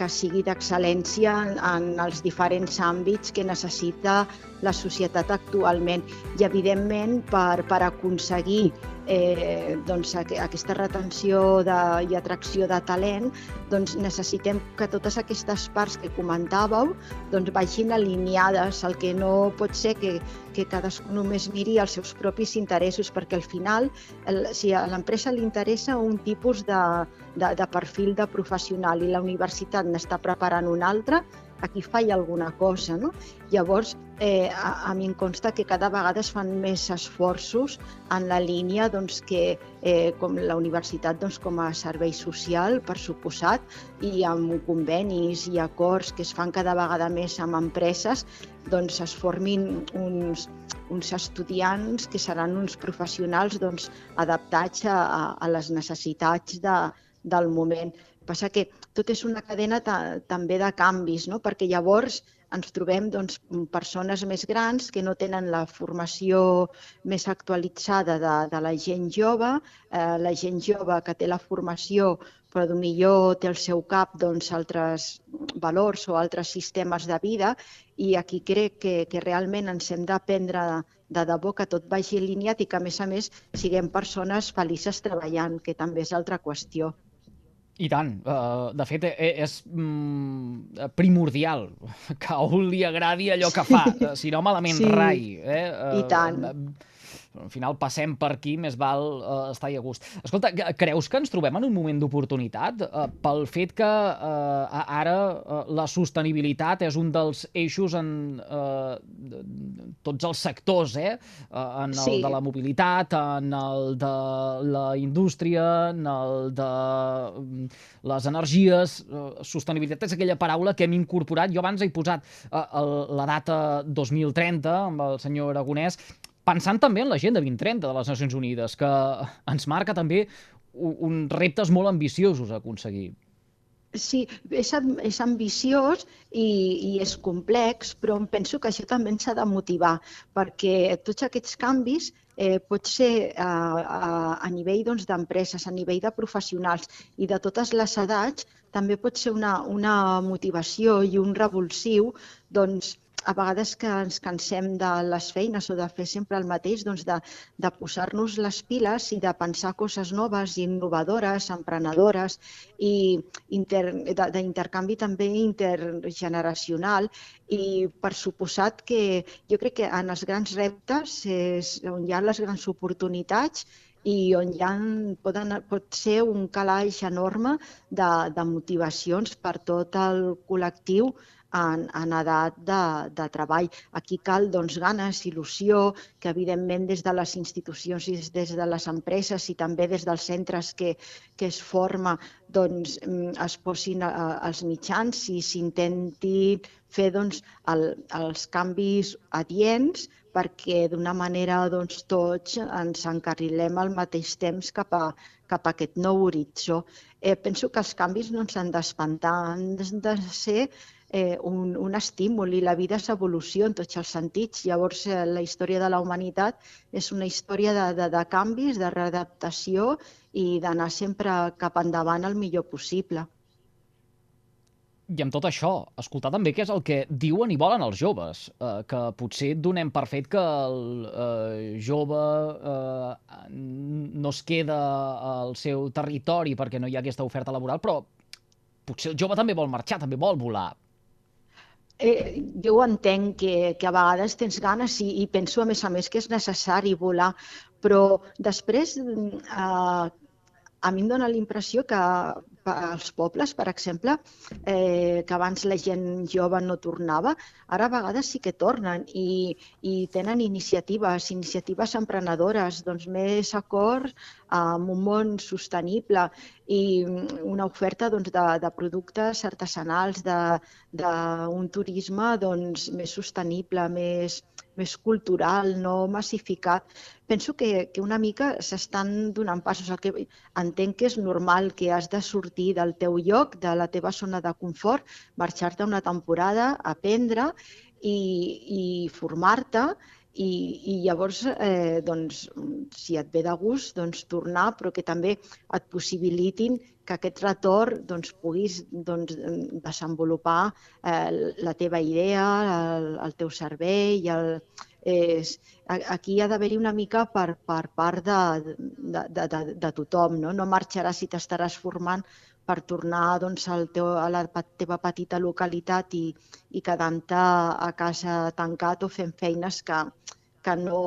que sigui d'excel·lència en, en els diferents àmbits que necessita la societat actualment. I, evidentment, per, per aconseguir eh, doncs, aquesta retenció de, i atracció de talent, doncs necessitem que totes aquestes parts que comentàveu doncs, vagin alineades. El que no pot ser que, que cadascú només miri els seus propis interessos, perquè al final, el, si a l'empresa li interessa un tipus de, de, de perfil de professional i la universitat n'està preparant un altre, aquí falla alguna cosa. No? Llavors, eh, a, a mi em consta que cada vegada es fan més esforços en la línia doncs, que eh, com la universitat doncs, com a servei social, per suposat, i amb convenis i acords que es fan cada vegada més amb empreses, doncs es formin uns, uns estudiants que seran uns professionals doncs, adaptats a, a les necessitats de, del moment. Passa que tot és una cadena ta també de canvis, no? perquè llavors ens trobem doncs, persones més grans que no tenen la formació més actualitzada de, de la gent jove, eh, la gent jove que té la formació però millor té al seu cap doncs, altres valors o altres sistemes de vida i aquí crec que, que realment ens hem d'aprendre de, de debò que tot vagi alineat i que, a més a més, siguem persones felices treballant, que també és altra qüestió. I tant. Uh, de fet, eh, és mm, primordial que a un li agradi allò que fa, sí. si no malament sí. rai. Eh? Uh, I tant. Uh, al final passem per aquí, més val uh, estar a gust. Escolta, creus que ens trobem en un moment d'oportunitat uh, pel fet que uh, ara uh, la sostenibilitat és un dels eixos en uh, tots els sectors, eh? Uh, en el Sí. de la mobilitat, en el de la indústria, en el de mm, les energies, uh, sostenibilitat és aquella paraula que hem incorporat. Jo abans he posat uh, el, la data 2030 amb el senyor Aragonès, pensant també en l'agenda 2030 de les Nacions Unides, que ens marca també uns reptes molt ambiciosos a aconseguir. Sí, és, és ambiciós i, i és complex, però em penso que això també ens ha de motivar, perquè tots aquests canvis eh, pot ser a, a, a nivell doncs, d'empreses, a nivell de professionals i de totes les edats, també pot ser una, una motivació i un revulsiu doncs, a vegades que ens cansem de les feines o de fer sempre el mateix, doncs de, de posar-nos les piles i de pensar coses noves, innovadores, emprenedores i d'intercanvi també intergeneracional. I per suposat que jo crec que en els grans reptes és on hi ha les grans oportunitats i on hi ha, poden, pot ser un calaix enorme de, de motivacions per tot el col·lectiu en, en edat de, de treball. Aquí cal doncs, ganes, il·lusió, que evidentment des de les institucions i des- de les empreses i també des dels centres que, que es forma doncs, mm, es posin a, a- els mitjans i s'intenti fer doncs, el, els canvis adients perquè d'una manera doncs, tots ens encarrilem al mateix temps cap a, cap a aquest nou horitzó. Eh, penso que els canvis no ens han d'espantar, han de ser eh, un, un estímul i la vida s'evolució en tots els sentits. Llavors, eh, la història de la humanitat és una història de, de, de canvis, de readaptació i d'anar sempre cap endavant el millor possible. I amb tot això, escoltar també què és el que diuen i volen els joves, eh, que potser donem per fet que el eh, jove eh, no es queda al seu territori perquè no hi ha aquesta oferta laboral, però potser el jove també vol marxar, també vol volar. Eh, jo ho entenc que, que a vegades tens ganes i, i penso a més a més que és necessari volar, però després mm, eh, a mi em dóna la impressió que als pobles, per exemple, eh, que abans la gent jove no tornava, ara a vegades sí que tornen i, i tenen iniciatives, iniciatives emprenedores, doncs més acord amb un món sostenible i una oferta doncs, de, de productes artesanals, d'un turisme doncs, més sostenible, més, més cultural, no massificat. Penso que, que una mica s'estan donant passos. El que entenc que és normal que has de sortir del teu lloc, de la teva zona de confort, marxar-te una temporada, aprendre i, i formar-te i, i llavors, eh, doncs, si et ve de gust, doncs, tornar, però que també et possibilitin que aquest retorn doncs, puguis doncs, desenvolupar eh, la teva idea, el, el teu servei, el, és, aquí hi ha d'haver-hi una mica per, per part de, de, de, de, tothom. No, no marxaràs si t'estaràs formant per tornar doncs, al teu, a la teva petita localitat i, i quedant-te a casa tancat o fent feines que, que no,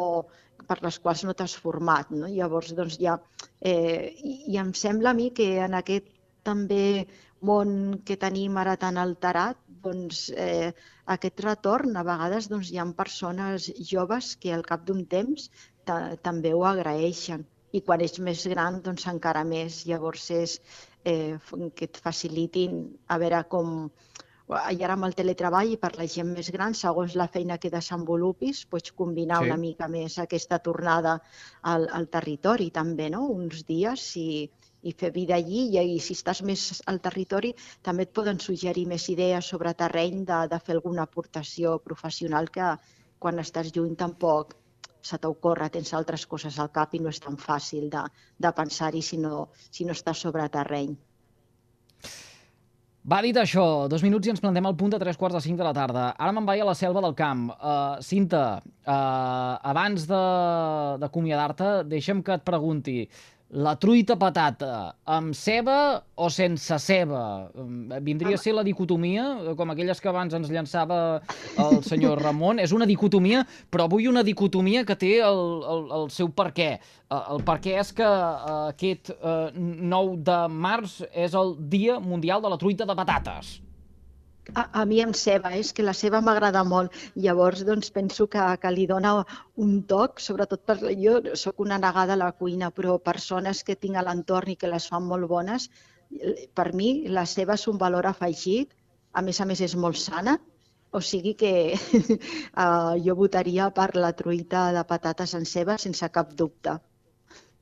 per les quals no t'has format. No? Llavors, doncs, ja, eh, i, em sembla a mi que en aquest també món que tenim ara tan alterat, doncs, eh, aquest retorn, a vegades doncs, hi ha persones joves que al cap d'un temps ta també ho agraeixen. I quan ets més gran, doncs encara més. Llavors és eh, que et facilitin a veure com... I ara amb el teletreball i per la gent més gran, segons la feina que desenvolupis, pots combinar Sí. una mica més aquesta tornada al, al territori també, no? uns dies i, i fer vida allí i, i si estàs més al territori també et poden suggerir més idees sobre terreny de, de fer alguna aportació professional que quan estàs lluny tampoc se t'ocorre, tens altres coses al cap i no és tan fàcil de, de pensar-hi si, no, si no estàs sobre terreny. Va, dit això, dos minuts i ens plantem al punt de tres quarts de cinc de la tarda. Ara me'n vaig a la selva del camp. Uh, Cinta, uh, abans de- d'acomiadar-te, deixa'm que et pregunti, la truita patata, amb ceba o sense ceba? Um, Vindria a ser la dicotomia, eh, com aquelles que abans ens llançava el senyor Ramon. És una dicotomia, però vull una dicotomia que té el, el, el seu per què. Eh, El per què és que eh, aquest eh, 9 de març és el Dia Mundial de la Truita de Patates. A, a mi amb ceba, és que la ceba m'agrada molt. Llavors, doncs, penso que, que li dona un toc, sobretot per... Jo sóc una negada a la cuina, però persones que tinc a l'entorn i que les fan molt bones, per mi la ceba és un valor afegit, a més a més és molt sana, o sigui que uh, jo votaria per la truita de patates en ceba sense cap dubte.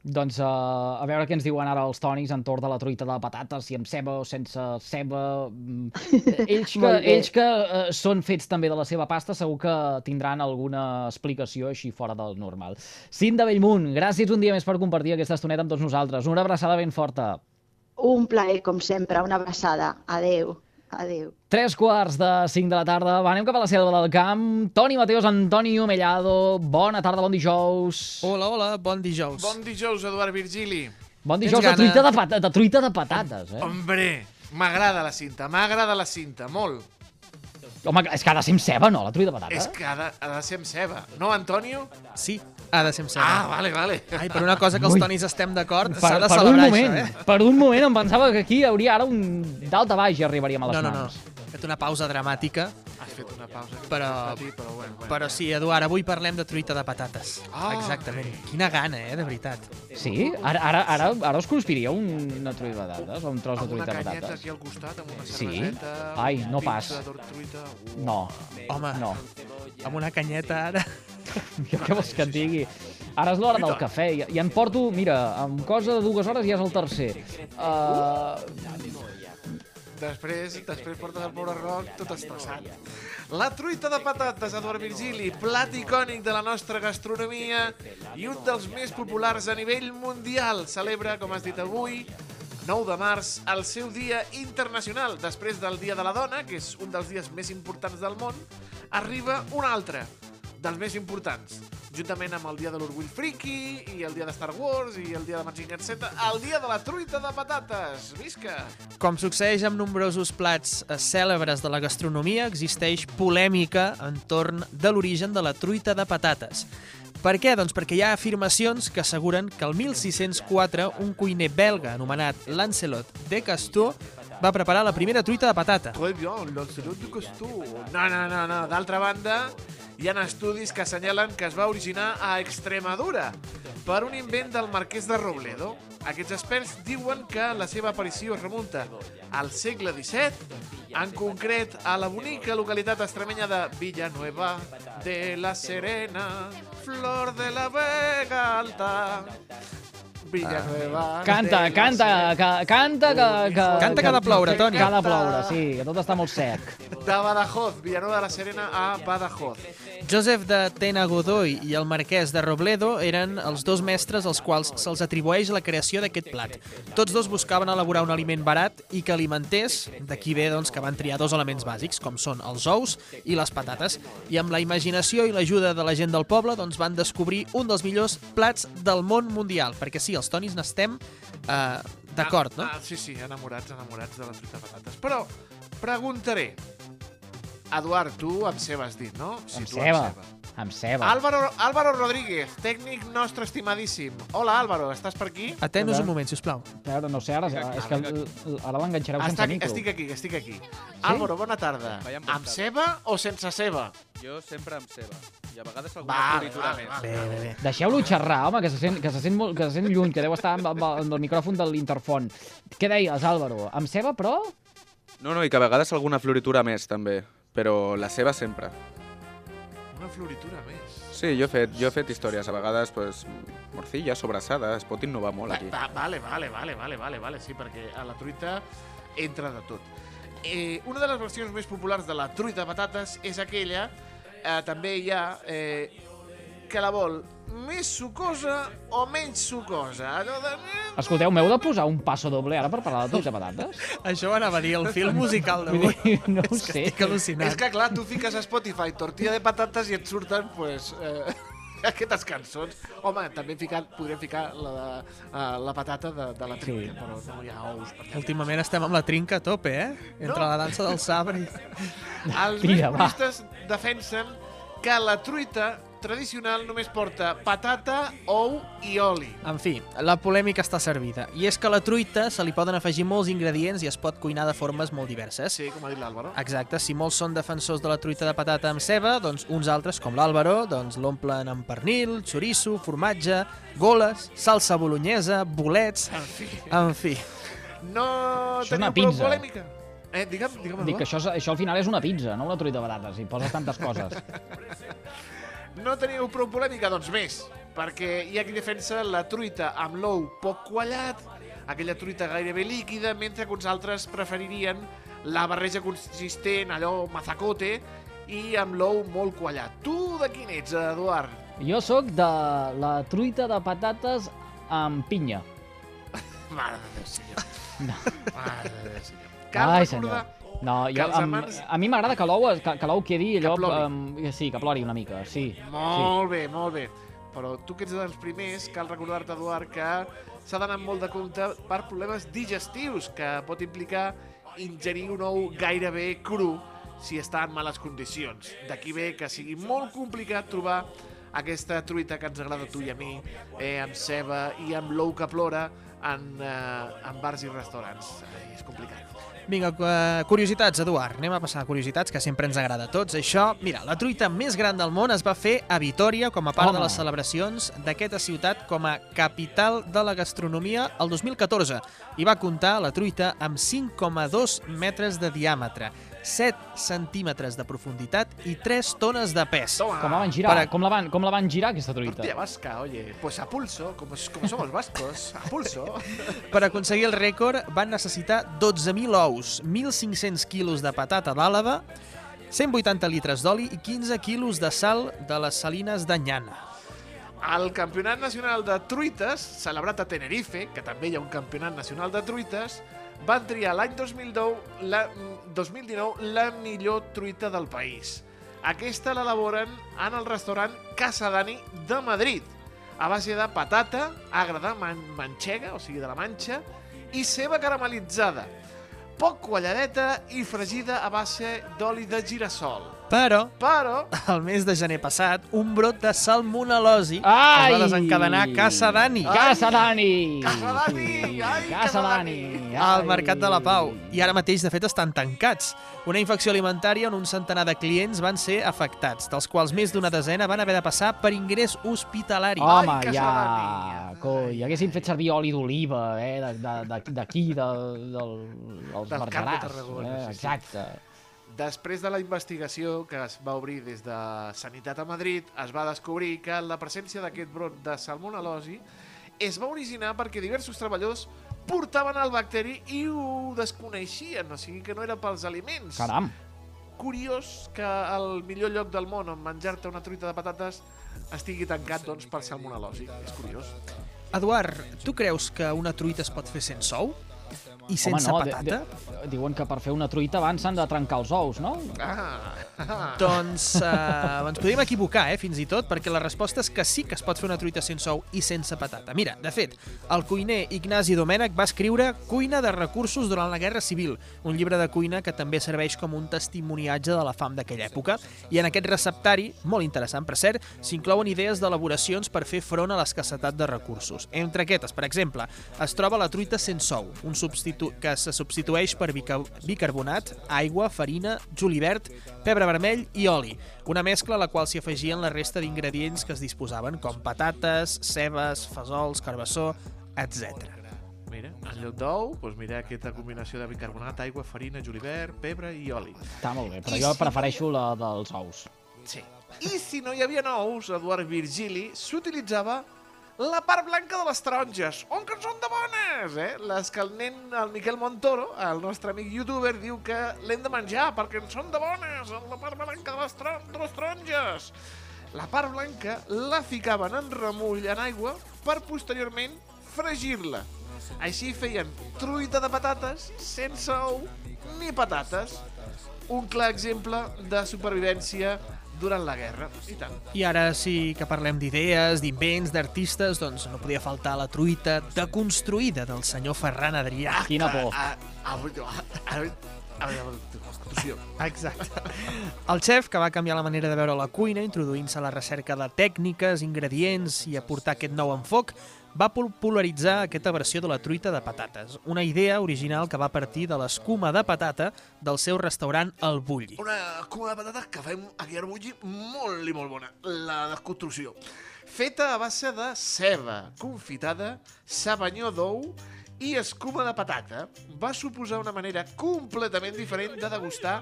Doncs uh, a veure què ens diuen ara els tonis entorn de la truita de patates, si amb ceba o sense ceba. Mm, ells que, ells que uh, són fets també de la seva pasta segur que tindran alguna explicació així fora del normal. Cinta Bellmunt, gràcies un dia més per compartir aquesta estoneta amb tots nosaltres. Una abraçada ben forta. Un plaer, com sempre, una abraçada. Adeu. Adéu. Tres quarts de cinc de la tarda. Va, anem cap a la selva del camp. Toni Mateos, Antoni Omellado. Bona tarda, bon dijous. Hola, hola, bon dijous. Bon dijous, Eduard Virgili. Bon dijous de truita de, pat de truita de patates, eh? Hombre, m'agrada la cinta, m'agrada la cinta, molt. Home, és que ha de ser amb ceba, no, la truita de patata? És que ha de, ha de ser amb ceba. No, Antonio? Sí, ha de ser amb ceba. Ah, vale, vale. Ai, per una cosa que els tonis estem d'acord, s'ha de per un celebrar moment, això, eh? per un moment em pensava que aquí hi hauria ara un dalt a baix i arribaríem a les No, no, no. mans. He fet una pausa dramàtica. Has fet una pausa Però, matí, però bueno, bueno. però sí, Eduard, avui parlem de truita de patates. Ah, Exactament. Quina gana, eh, de veritat. Sí? Ara, ara, ara, ara us conspiria una truita de patates o un tros de Amb una truita de canyeta patates? aquí al costat, amb una Sí? cerveseta... Ai, un no pas. truita. Uh. No. Home, no. amb una canyeta ara... Jo què vols que et digui? Ara és l'hora del cafè i, i en porto, mira, amb cosa de dues hores ja és el tercer. Uh, Després, després portes el pobre Roc tot estressat. La truita de patates, Eduard Virgili, plat icònic de la nostra gastronomia i un dels més populars a nivell mundial. Celebra, com has dit avui, 9 de març, el seu dia internacional. Després del Dia de la Dona, que és un dels dies més importants del món, arriba un altre dels més importants, juntament amb el dia de l'Orgull Friki, i el dia de Star Wars, i el dia de Magic Z, el dia de la truita de patates. Visca! Com succeeix amb nombrosos plats eh, cèlebres de la gastronomia, existeix polèmica entorn de l'origen de la truita de patates. Per què? Doncs perquè hi ha afirmacions que asseguren que el 1604 un cuiner belga anomenat Lancelot de Castor va preparar la primera truita de patata. Très bien, l'Ancelot de Costó. No, no, no, no. D'altra banda, hi ha estudis que assenyalen que es va originar a Extremadura per un invent del marquès de Robledo. Aquests experts diuen que la seva aparició es remunta al segle XVII, en concret a la bonica localitat extremenya de Villanueva de la Serena, Flor de la Vega Alta. Villanueva. Canta, de la canta, Serena. que, canta que, que... Canta que ha de ploure, Toni. Que ha de ploure, sí, que tot està molt sec. De Badajoz, Villanueva de la Serena a Badajoz. Joseph de Tena Godoy i el marquès de Robledo eren els dos mestres als quals se'ls atribueix la creació d'aquest plat. Tots dos buscaven elaborar un aliment barat i que alimentés, d'aquí ve doncs, que van triar dos elements bàsics, com són els ous i les patates, i amb la imaginació i l'ajuda de la gent del poble doncs, van descobrir un dels millors plats del món mundial, perquè sí, els tonis n'estem eh, d'acord, no? Ah, sí, sí, enamorats, enamorats de la truita de patates. Però preguntaré, Eduard, tu amb ceba has dit, no? Sí, Amb tu ceba. Amb ceba. Álvaro, Álvaro Rodríguez, tècnic nostre estimadíssim. Hola, Álvaro, estàs per aquí? Atenos un moment, si us plau. A veure, no sé, ara, és que ara l'enganxareu sense micro. estic aquí, estic aquí. Álvaro, bona tarda. Amb ceba o sense ceba? Jo sempre amb ceba. I a vegades alguna Vale, floritura vale, més. vale. Bé, bé, bé. Deixeu-lo xerrar, home, que se sent, que se sent, molt, que se sent lluny, que deu estar amb, amb, amb el micròfon de l'interfon. Què deies, Álvaro? Amb ceba, però? No, no, i que a vegades alguna floritura més, també. Però la ceba sempre. Una floritura més. Sí, jo he fet, jo he fet històries. A vegades, pues, morcilla, sobrassada, es pot innovar molt aquí. Va, vale, vale, vale, vale, vale, vale, sí, perquè a la truita entra de tot. Eh, una de les versions més populars de la truita de patates és aquella, eh, també hi ha, eh, que la vol més sucosa o menys sucosa. Allò de... Escolteu, m'heu de posar un passo doble ara per parlar de tots de patates? Això ho anava a dir, el film musical d'avui. no ho És que sé. estic al·lucinat. És que, clar, tu fiques a Spotify tortilla de patates i et surten, pues, eh, aquestes cançons. Home, també ficar, podríem ficar la, de, uh, la patata de, de la trinca, sí. però no hi ha ous. Per Últimament estem amb la trinca a tope, eh? Entre No. la dansa del sabre i... Els Tira, més defensen que la truita tradicional només porta patata, ou i oli. En fi, la polèmica està servida. I és que a la truita se li poden afegir molts ingredients i es pot cuinar de formes molt diverses. Sí, com ha dit l'Àlvaro. Exacte, si molts són defensors de la truita de patata amb ceba, doncs uns altres, com l'Àlvaro, doncs l'omplen amb pernil, xoriço, formatge, goles, salsa bolognesa, bolets... En fi. En fi. No Això és una teniu prou pizza. polèmica? Eh, digue'm, digue'm, Dic que això, això al final és una pizza, no una truita de patates, i poses tantes coses. No teniu prou polèmica? Doncs més, perquè hi ha qui defensa la truita amb l'ou poc quallat, aquella truita gairebé líquida, mentre que uns altres preferirien la barreja consistent, allò mazacote, i amb l'ou molt quallat. Tu de quin ets, Eduard? Jo sóc de la truita de patates amb pinya. Mare de Déu, senyor. No. Mare de Déu, senyor. Ai, Cal recordar senyor. No, que jo, els am, amants... a mi m'agrada que l'ou que, que quedi allò... plori. Um, sí, que plori una mica, sí. Molt bé, molt bé. Però tu que ets dels primers, cal recordar-te, Eduard, que s'ha d'anar amb molt de compte per problemes digestius, que pot implicar ingerir un ou gairebé cru si està en males condicions. D'aquí ve que sigui molt complicat trobar aquesta truita que ens agrada a tu i a mi, eh, amb ceba i amb l'ou que plora en, eh, en bars i restaurants. Ai, és complicat. Vinga, eh, curiositats, Eduard. Anem a passar a curiositats, que sempre ens agrada a tots. Això, mira, la truita més gran del món es va fer a Vitoria com a part Home. de les celebracions d'aquesta ciutat com a capital de la gastronomia el 2014 i va comptar la truita amb 5,2 metres de diàmetre, 7 centímetres de profunditat i 3 tones de pes. Toma. Com la van girar, Per a- com, la van, com la van girar aquesta truita? Tortilla vasca, oye, pues a pulso, como, como somos vascos, a pulso. Per aconseguir el rècord van necessitar 12.000 ous, 1.500 quilos de patata d'àlava, 180 litres d'oli i 15 quilos de sal de les salines d'Anyana. El Campionat Nacional de Truites, celebrat a Tenerife, que també hi ha un Campionat Nacional de Truites, van triar l'any 2019 la, 2019 la millor truita del país. Aquesta l'elaboren en el restaurant Casa Dani de Madrid, a base de patata, agra de man manxega, o sigui, de la manxa, i ceba caramelitzada, poc qualladeta i fregida a base d'oli de girassol. Però, Però, el mes de gener passat, un brot de salmonel·losi Ai! es va desencadenar a Casa Dani, Casa Dani! Casa Dani! Ai, Casa Dani! al Ai. Mercat de la Pau. I ara mateix, de fet, estan tancats. Una infecció alimentària on un centenar de clients van ser afectats, dels quals més d'una desena van haver de passar per ingrés hospitalari. Home, Ai, ja... Dani! Coi, haguessin fet servir oli d'oliva, eh, de- de- de- d'aquí, de, del, dels Del de. Tarragona, eh, sí, sí. Després de la investigació que es va obrir des de Sanitat a Madrid, es va descobrir que la presència d'aquest brot de salmonel·losi es va originar perquè diversos treballadors portaven el bacteri i ho desconeixien, o sigui que no era pels aliments. Caram. Curiós que el millor lloc del món on menjar-te una truita de patates estigui tancat doncs, per salmonel·losi. És curiós. Eduard, tu creus que una truita es pot fer sense ou? I sense Home, no, patata? De, de, diuen que per fer una truita abans s'han de trencar els ous, no? Ah, Doncs uh, ens podríem equivocar, eh, fins i tot, perquè la resposta és que sí que es pot fer una truita sense ou i sense patata. Mira, de fet, el cuiner Ignasi Domènech va escriure Cuina de recursos durant la Guerra Civil, un llibre de cuina que també serveix com un testimoniatge de la fam d'aquella època. I en aquest receptari, molt interessant per cert, s'inclouen idees d'elaboracions per fer front a l'escassetat de recursos. Entre aquestes, per exemple, es troba la truita sense ou, un substitu que se substitueix per bica bicarbonat, aigua, farina, julivert, pebre vermell i oli. Una mescla a la qual s'hi afegien la resta d'ingredients que es disposaven, com patates, cebes, fesols, carbassó, etc. mira, en lloc d'ou, doncs mira aquesta combinació de bicarbonat, aigua, farina, julivert, pebre i oli. Està molt bé, però I jo si- prefereixo la dels ous. Sí. I si no hi havia ous, Eduard Virgili s'utilitzava la part blanca de les taronges. On que són de bones, eh? Les que el nen, el Miquel Montoro, el nostre amic youtuber, diu que l'hem de menjar perquè en són de bones, la part blanca de les, de les taronges. La part blanca la ficaven en remull en aigua per posteriorment fregir-la. Així feien truita de patates sense ou ni patates. Un clar exemple de supervivència durant la guerra. I tant. I ara sí que parlem d'idees, d'invents, d'artistes, doncs no podia faltar la truita deconstruïda del senyor Ferran Adrià. Quina por. A, a, a, a, A. Exacte. El xef, que va canviar la manera de veure la cuina, introduint-se a la recerca de tècniques, ingredients i aportar aquest nou enfoc, va popularitzar aquesta versió de la truita de patates, una idea original que va partir de l'escuma de patata del seu restaurant El Bulli. Una cuma de patates que fem aquí a Arbulli molt i molt bona. La desconstrucció. Feta a base de ceba confitada, sabanyó d'ou i escuma de patata, va suposar una manera completament diferent de degustar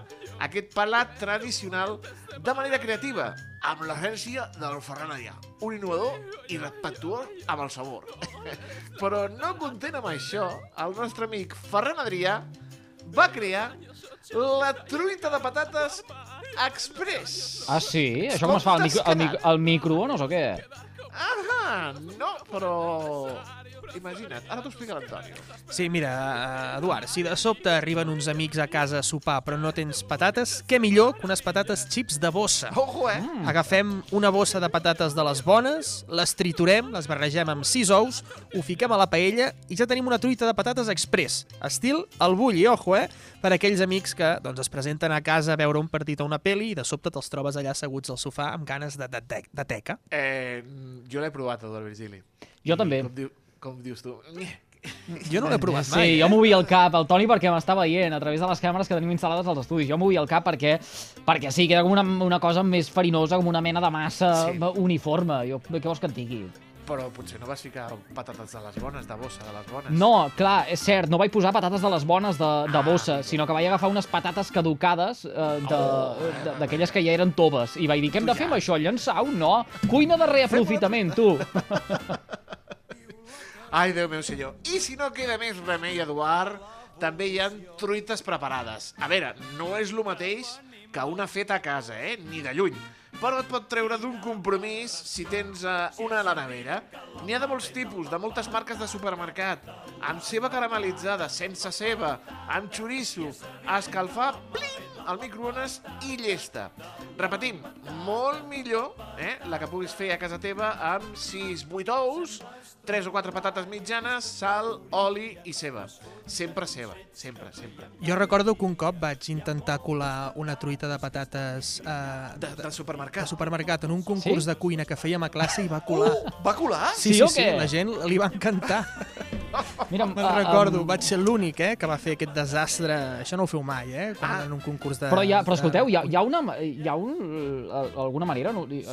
aquest pelat tradicional de manera creativa, amb l'agència del Ferran Adrià. Un innovador i respectuós amb el sabor. Però no content amb això, el nostre amic Ferran Adrià va crear la truita de patates express. Ah, sí? Això com es fa? Al, micro, al, mic al microones o què? Ah, no, però... Imagina't, ara t'ho explica l'Antonio. Sí, mira, eh, Eduard, si de sobte arriben uns amics a casa a sopar però no tens patates, què millor que unes patates xips de bossa? Ojo, eh? Mm. Agafem una bossa de patates de les bones, les triturem, les barregem amb sis ous, ho fiquem a la paella i ja tenim una truita de patates express, estil al bulli, ojo, eh? Per aquells amics que doncs, es presenten a casa a veure un partit o una peli i de sobte te'ls trobes allà asseguts al sofà amb ganes de, de, de, de teca. Eh, jo l'he provat, del Virgili. Jo també. Com, diu, com dius tu? Jo no l'he provat sí, mai. Sí, jo movia el cap, el Toni perquè m'està veient a través de les càmeres que tenim instal·lades als estudis. Jo movia el cap perquè, perquè sí, queda com una, una cosa més farinosa, com una mena de massa Sí. uniforme. Jo, què vols que et digui? Però potser no vas ficar patates de les bones, de bossa de les bones. No, clar, és cert, no vaig posar patates de les bones de, de bossa, sinó que vaig agafar unes patates caducades eh, de- de- d'aquelles que ja eren toves. I vaig dir, què hem de fer amb això? Llençar-ho? No. Cuina de reaprofitament, tu. Ai, Déu meu senyor. I si no queda més remei, Eduard, també hi ha truites preparades. A veure, no és el mateix que una feta a casa, eh? Ni de lluny. Però et pot treure d'un compromís si tens uh, una a la nevera. N'hi ha de molts tipus, de moltes marques de supermercat, amb ceba caramelitzada, sense ceba, amb xoriço, escalfar, plim, al microones i llesta. Repetim, molt millor eh, la que puguis fer a casa teva amb 6-8 ous, 3 o 4 patates mitjanes, sal, oli i ceba. Sempre ceba, sempre, sempre. Jo recordo que un cop vaig intentar colar una truita de patates eh, De, del supermercat. de supermercat en un concurs Sí? de cuina que fèiem a classe i va colar. Va colar? Sí, Sí sí, o sí, la gent li va encantar. Mira, Me'n ah, recordo, em- vaig ser l'únic eh, que va fer aquest desastre. Això no ho feu mai, eh? Quan Ah. en un concurs de... Però, ja, però de- escolteu, hi ha, hi ha, una, hi ha un, eh, alguna manera... No, eh,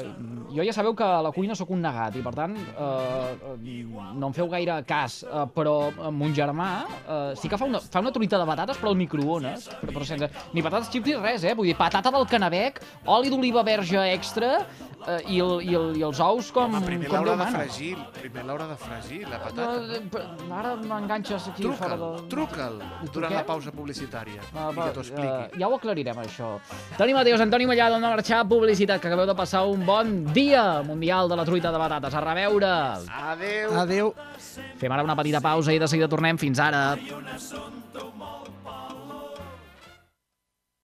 jo ja sabeu que a la cuina sóc un negat i, per tant, eh, no em feu gaire cas. Eh, però eh, mon germà eh, sí que fa una, fa una truita de patates, però al microones. Però, però sense, ni patates xips ni res, eh? Vull dir, patata del canabec, oli d'oliva verge extra eh, i, el, i, el, i els ous com, Home, primer com Déu de mana. fregir, primer l'haurà de fregir, la No, patata. eh, però ara m'enganxes aquí fora Truca'l, de... truca'l durant la pausa publicitària Ah, i que t'ho expliqui. eh, ja ho aclarirem, això. Toni Mateus, Antoni Mallado, hem de marxar a publicitat, que acabeu de passar un bon dia mundial de la truita de patates. A reveure! Adeu! Adeu. Fem ara una petita pausa i de seguida tornem. Fins ara!